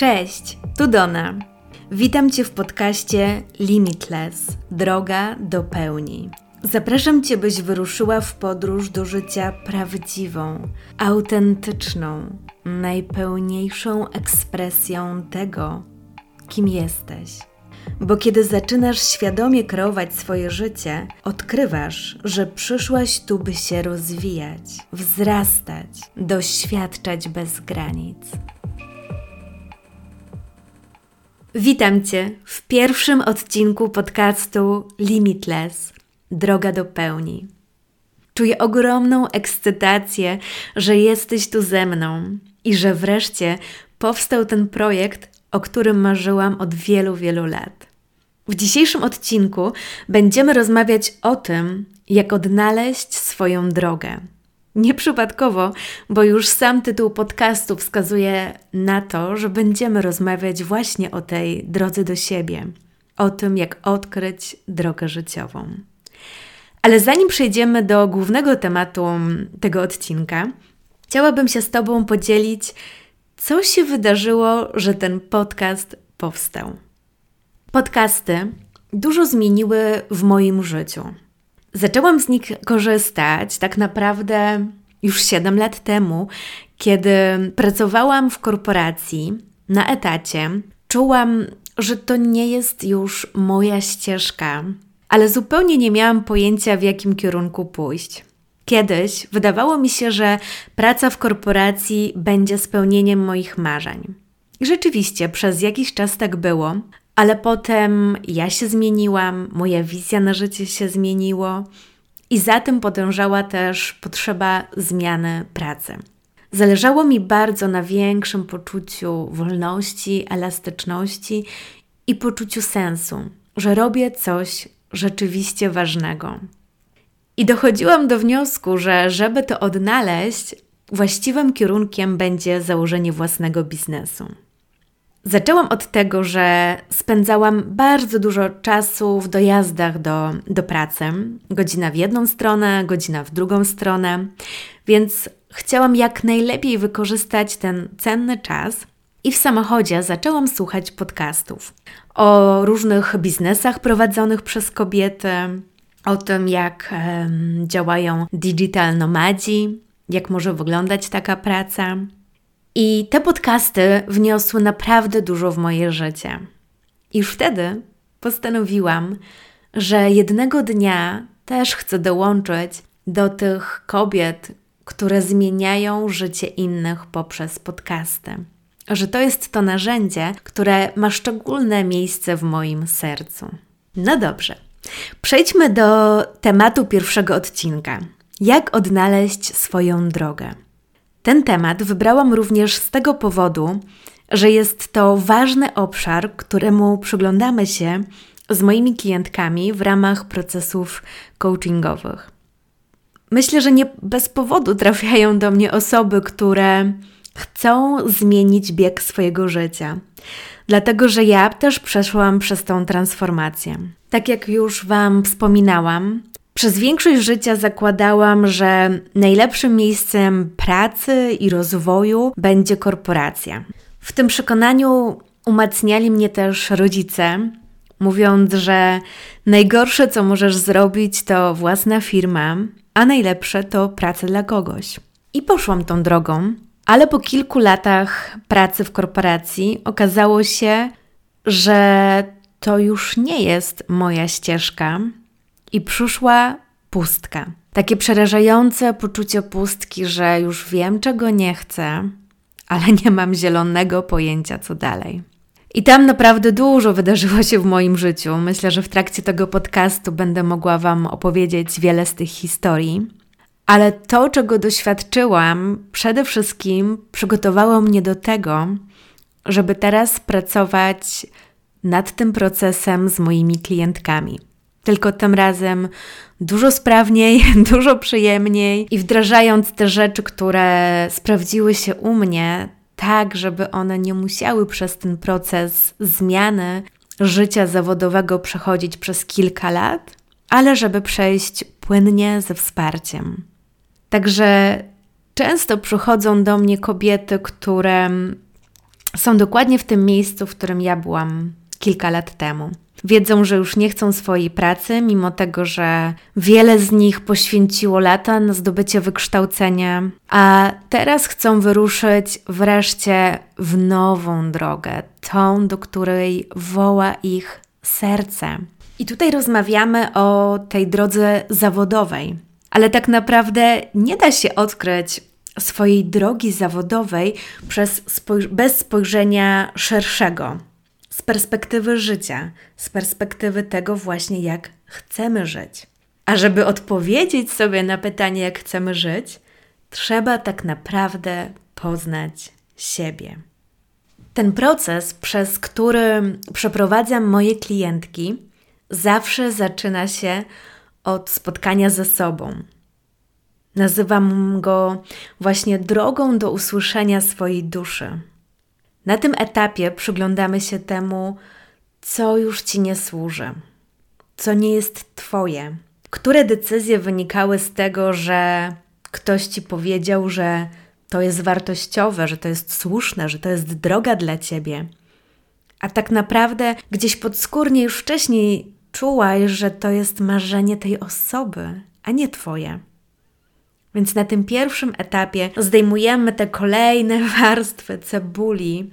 Cześć, tu Dona. Witam Cię w podcaście Limitless Droga do pełni. Zapraszam Cię, byś wyruszyła w podróż do życia prawdziwą, autentyczną, najpełniejszą ekspresją tego, kim jesteś. Bo kiedy zaczynasz świadomie kreować swoje życie, odkrywasz, że przyszłaś tu, by się rozwijać, wzrastać, doświadczać bez granic. Witam Cię w pierwszym odcinku podcastu Limitless Droga do pełni. Czuję ogromną ekscytację, że jesteś tu ze mną i że wreszcie powstał ten projekt, o którym marzyłam od wielu, wielu lat. W dzisiejszym odcinku będziemy rozmawiać o tym, jak odnaleźć swoją drogę Nieprzypadkowo, bo już sam tytuł podcastu wskazuje na to, że będziemy rozmawiać właśnie o tej drodze do siebie, o tym, jak odkryć drogę życiową. Ale zanim przejdziemy do głównego tematu tego odcinka, chciałabym się z Tobą podzielić, co się wydarzyło, że ten podcast powstał. Podcasty dużo zmieniły w moim życiu. Zaczęłam z nich korzystać tak naprawdę już 7 lat temu, kiedy pracowałam w korporacji na etacie. Czułam, że to nie jest już moja ścieżka, ale zupełnie nie miałam pojęcia, w jakim kierunku pójść. Kiedyś wydawało mi się, że praca w korporacji będzie spełnieniem moich marzeń. I rzeczywiście przez jakiś czas tak było, ale potem ja się zmieniłam, moja wizja na życie się zmieniło i za tym podążała też potrzeba zmiany pracy. Zależało mi bardzo na większym poczuciu wolności, elastyczności i poczuciu sensu, że robię coś rzeczywiście ważnego. I dochodziłam do wniosku, że żeby to odnaleźć, właściwym kierunkiem będzie założenie własnego biznesu. Zaczęłam od tego, że spędzałam bardzo dużo czasu w dojazdach do, do pracy. Godzina w jedną stronę, godzina w drugą stronę, więc chciałam jak najlepiej wykorzystać ten cenny czas. I w samochodzie zaczęłam słuchać podcastów o różnych biznesach prowadzonych przez kobiety, o tym, jak działają digital nomadzi, jak może wyglądać taka praca. I te podcasty wniosły naprawdę dużo w moje życie. I już wtedy postanowiłam, że jednego dnia też chcę dołączyć do tych kobiet, które zmieniają życie innych poprzez podcasty. Że to jest to narzędzie, które ma szczególne miejsce w moim sercu. No dobrze, przejdźmy do tematu pierwszego odcinka. Jak odnaleźć swoją drogę? Ten temat wybrałam również z tego powodu, że jest to ważny obszar, któremu przyglądamy się z moimi klientkami w ramach procesów coachingowych. Myślę, że nie bez powodu trafiają do mnie osoby, które chcą zmienić bieg swojego życia, dlatego że ja też przeszłam przez tą transformację. Tak jak już Wam wspominałam, przez większość życia zakładałam, że najlepszym miejscem pracy i rozwoju będzie korporacja. W tym przekonaniu umacniali mnie też rodzice, mówiąc, że najgorsze, co możesz zrobić, to własna firma, a najlepsze to praca dla kogoś. I poszłam tą drogą, ale po kilku latach pracy w korporacji okazało się, że to już nie jest moja ścieżka, i przyszła pustka. Takie przerażające poczucie pustki, że już wiem, czego nie chcę, ale nie mam zielonego pojęcia, co dalej. I tam naprawdę dużo wydarzyło się w moim życiu. Myślę, że w trakcie tego podcastu będę mogła Wam opowiedzieć wiele z tych historii. Ale to, czego doświadczyłam, przede wszystkim przygotowało mnie do tego, żeby teraz pracować nad tym procesem z moimi klientkami tylko tym razem dużo sprawniej, dużo przyjemniej i wdrażając te rzeczy, które sprawdziły się u mnie, tak, żeby one nie musiały przez ten proces zmiany życia zawodowego przechodzić przez kilka lat, ale żeby przejść płynnie ze wsparciem. Także często przychodzą do mnie kobiety, które są dokładnie w tym miejscu, w którym ja byłam kilka lat temu. Wiedzą, że już nie chcą swojej pracy, mimo tego, że wiele z nich poświęciło lata na zdobycie wykształcenia, a teraz chcą wyruszyć wreszcie w nową drogę, tą, do której woła ich serce. I tutaj rozmawiamy o tej drodze zawodowej, ale tak naprawdę nie da się odkryć swojej drogi zawodowej przez spoj bez spojrzenia szerszego z perspektywy życia, z perspektywy tego właśnie, jak chcemy żyć. A żeby odpowiedzieć sobie na pytanie, jak chcemy żyć, trzeba tak naprawdę poznać siebie. Ten proces, przez który przeprowadzam moje klientki, zawsze zaczyna się od spotkania ze sobą. Nazywam go właśnie drogą do usłyszenia swojej duszy. Na tym etapie przyglądamy się temu, co już ci nie służy, co nie jest Twoje, które decyzje wynikały z tego, że ktoś ci powiedział, że to jest wartościowe, że to jest słuszne, że to jest droga dla ciebie. A tak naprawdę gdzieś podskórnie już wcześniej czułaś, że to jest marzenie tej osoby, a nie Twoje. Więc na tym pierwszym etapie zdejmujemy te kolejne warstwy cebuli,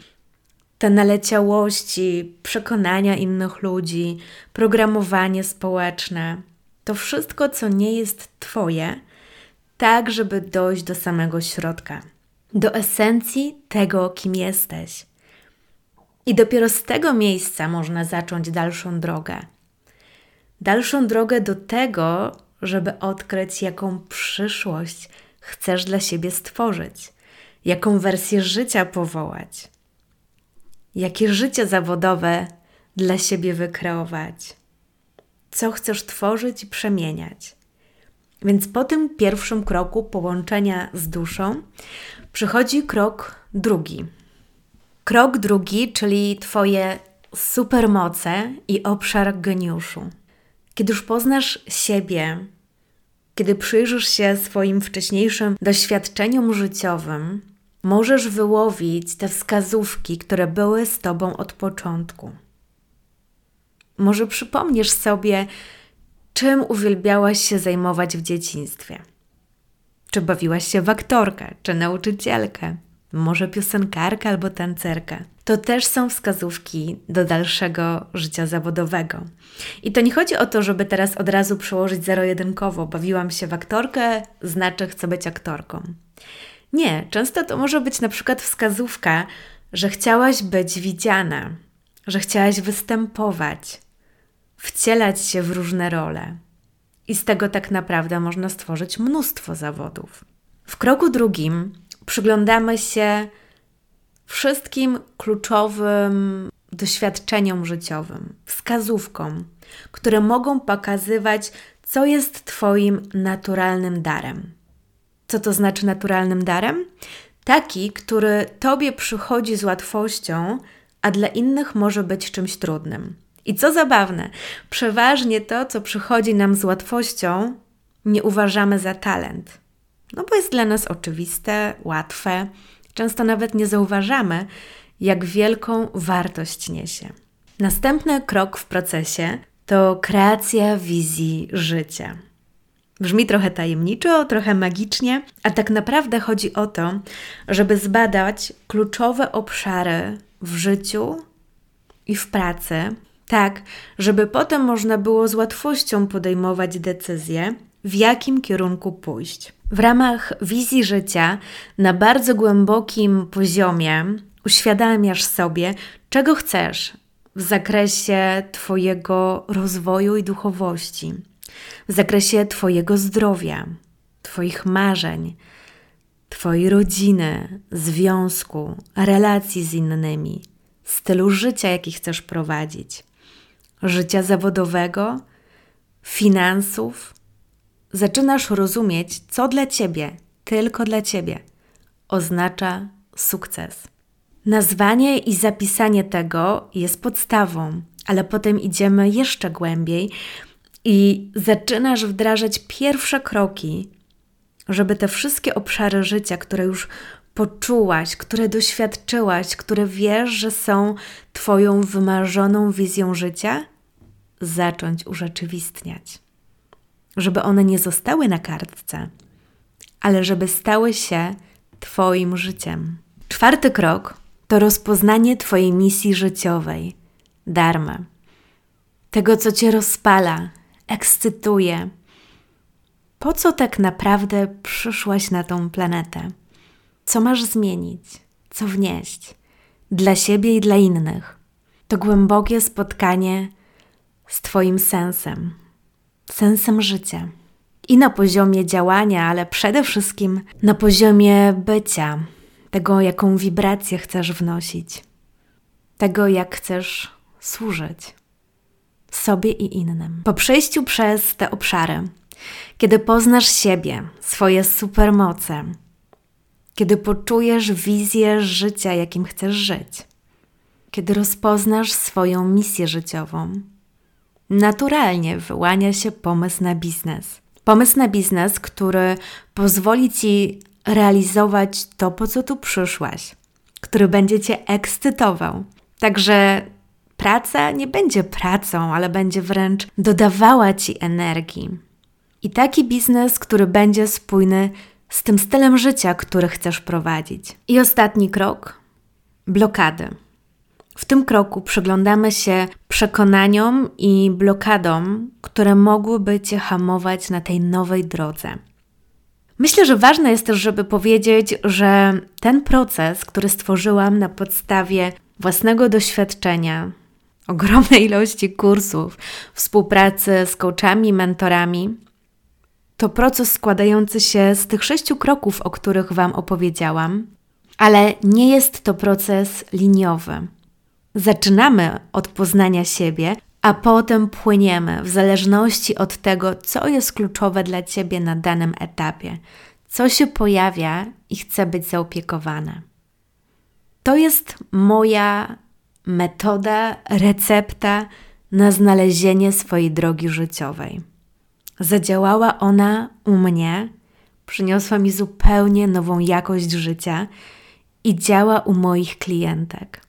te naleciałości, przekonania innych ludzi, programowanie społeczne. To wszystko, co nie jest Twoje, tak, żeby dojść do samego środka, do esencji tego, kim jesteś. I dopiero z tego miejsca można zacząć dalszą drogę. Dalszą drogę do tego, żeby odkryć, jaką przyszłość chcesz dla siebie stworzyć, jaką wersję życia powołać, jakie życie zawodowe dla siebie wykreować, co chcesz tworzyć i przemieniać. Więc po tym pierwszym kroku połączenia z duszą przychodzi krok drugi. Krok drugi, czyli Twoje supermoce i obszar geniuszu. Kiedy już poznasz siebie, kiedy przyjrzysz się swoim wcześniejszym doświadczeniom życiowym, możesz wyłowić te wskazówki, które były z Tobą od początku. Może przypomnisz sobie, czym uwielbiałaś się zajmować w dzieciństwie. Czy bawiłaś się w aktorkę, czy nauczycielkę, może piosenkarkę albo tancerkę to też są wskazówki do dalszego życia zawodowego. I to nie chodzi o to, żeby teraz od razu przełożyć zero-jedynkowo, bawiłam się w aktorkę, znaczy chcę być aktorką. Nie, często to może być na przykład wskazówka, że chciałaś być widziana, że chciałaś występować, wcielać się w różne role. I z tego tak naprawdę można stworzyć mnóstwo zawodów. W kroku drugim przyglądamy się wszystkim kluczowym doświadczeniom życiowym, wskazówkom, które mogą pokazywać, co jest Twoim naturalnym darem. Co to znaczy naturalnym darem? Taki, który Tobie przychodzi z łatwością, a dla innych może być czymś trudnym. I co zabawne, przeważnie to, co przychodzi nam z łatwością, nie uważamy za talent. No bo jest dla nas oczywiste, łatwe, Często nawet nie zauważamy, jak wielką wartość niesie. Następny krok w procesie to kreacja wizji życia. Brzmi trochę tajemniczo, trochę magicznie, a tak naprawdę chodzi o to, żeby zbadać kluczowe obszary w życiu i w pracy, tak, żeby potem można było z łatwością podejmować decyzje, w jakim kierunku pójść. W ramach wizji życia na bardzo głębokim poziomie uświadamiasz sobie, czego chcesz w zakresie Twojego rozwoju i duchowości, w zakresie Twojego zdrowia, Twoich marzeń, Twojej rodziny, związku, relacji z innymi, stylu życia, jaki chcesz prowadzić, życia zawodowego, finansów zaczynasz rozumieć, co dla ciebie, tylko dla ciebie, oznacza sukces. Nazwanie i zapisanie tego jest podstawą, ale potem idziemy jeszcze głębiej i zaczynasz wdrażać pierwsze kroki, żeby te wszystkie obszary życia, które już poczułaś, które doświadczyłaś, które wiesz, że są Twoją wymarzoną wizją życia, zacząć urzeczywistniać. Żeby one nie zostały na kartce, ale żeby stały się Twoim życiem. Czwarty krok to rozpoznanie Twojej misji życiowej, dharma. Tego, co Cię rozpala, ekscytuje. Po co tak naprawdę przyszłaś na tą planetę? Co masz zmienić? Co wnieść? Dla siebie i dla innych. To głębokie spotkanie z Twoim sensem, sensem życia. I na poziomie działania, ale przede wszystkim na poziomie bycia, tego, jaką wibrację chcesz wnosić, tego, jak chcesz służyć sobie i innym. Po przejściu przez te obszary, kiedy poznasz siebie, swoje supermoce, kiedy poczujesz wizję życia, jakim chcesz żyć, kiedy rozpoznasz swoją misję życiową, naturalnie wyłania się pomysł na biznes. Pomysł na biznes, który pozwoli ci realizować to, po co tu przyszłaś, który będzie cię ekscytował. Także praca nie będzie pracą, ale będzie wręcz dodawała ci energii. I taki biznes, który będzie spójny z tym stylem życia, który chcesz prowadzić. I ostatni krok blokady. W tym kroku przyglądamy się przekonaniom i blokadom, które mogłyby Cię hamować na tej nowej drodze. Myślę, że ważne jest też, żeby powiedzieć, że ten proces, który stworzyłam na podstawie własnego doświadczenia, ogromnej ilości kursów, współpracy z coachami, mentorami, to proces składający się z tych sześciu kroków, o których Wam opowiedziałam, ale nie jest to proces liniowy. Zaczynamy od poznania siebie, a potem płyniemy w zależności od tego, co jest kluczowe dla Ciebie na danym etapie, co się pojawia i chce być zaopiekowane. To jest moja metoda, recepta na znalezienie swojej drogi życiowej. Zadziałała ona u mnie, przyniosła mi zupełnie nową jakość życia i działa u moich klientek.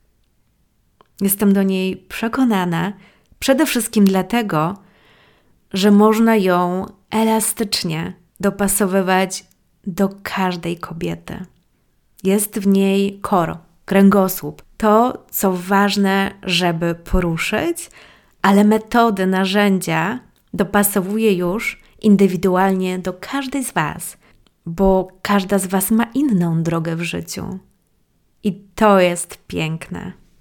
Jestem do niej przekonana, przede wszystkim dlatego, że można ją elastycznie dopasowywać do każdej kobiety. Jest w niej koro, kręgosłup, to, co ważne, żeby poruszyć, ale metody, narzędzia dopasowuje już indywidualnie do każdej z Was, bo każda z Was ma inną drogę w życiu. I to jest piękne.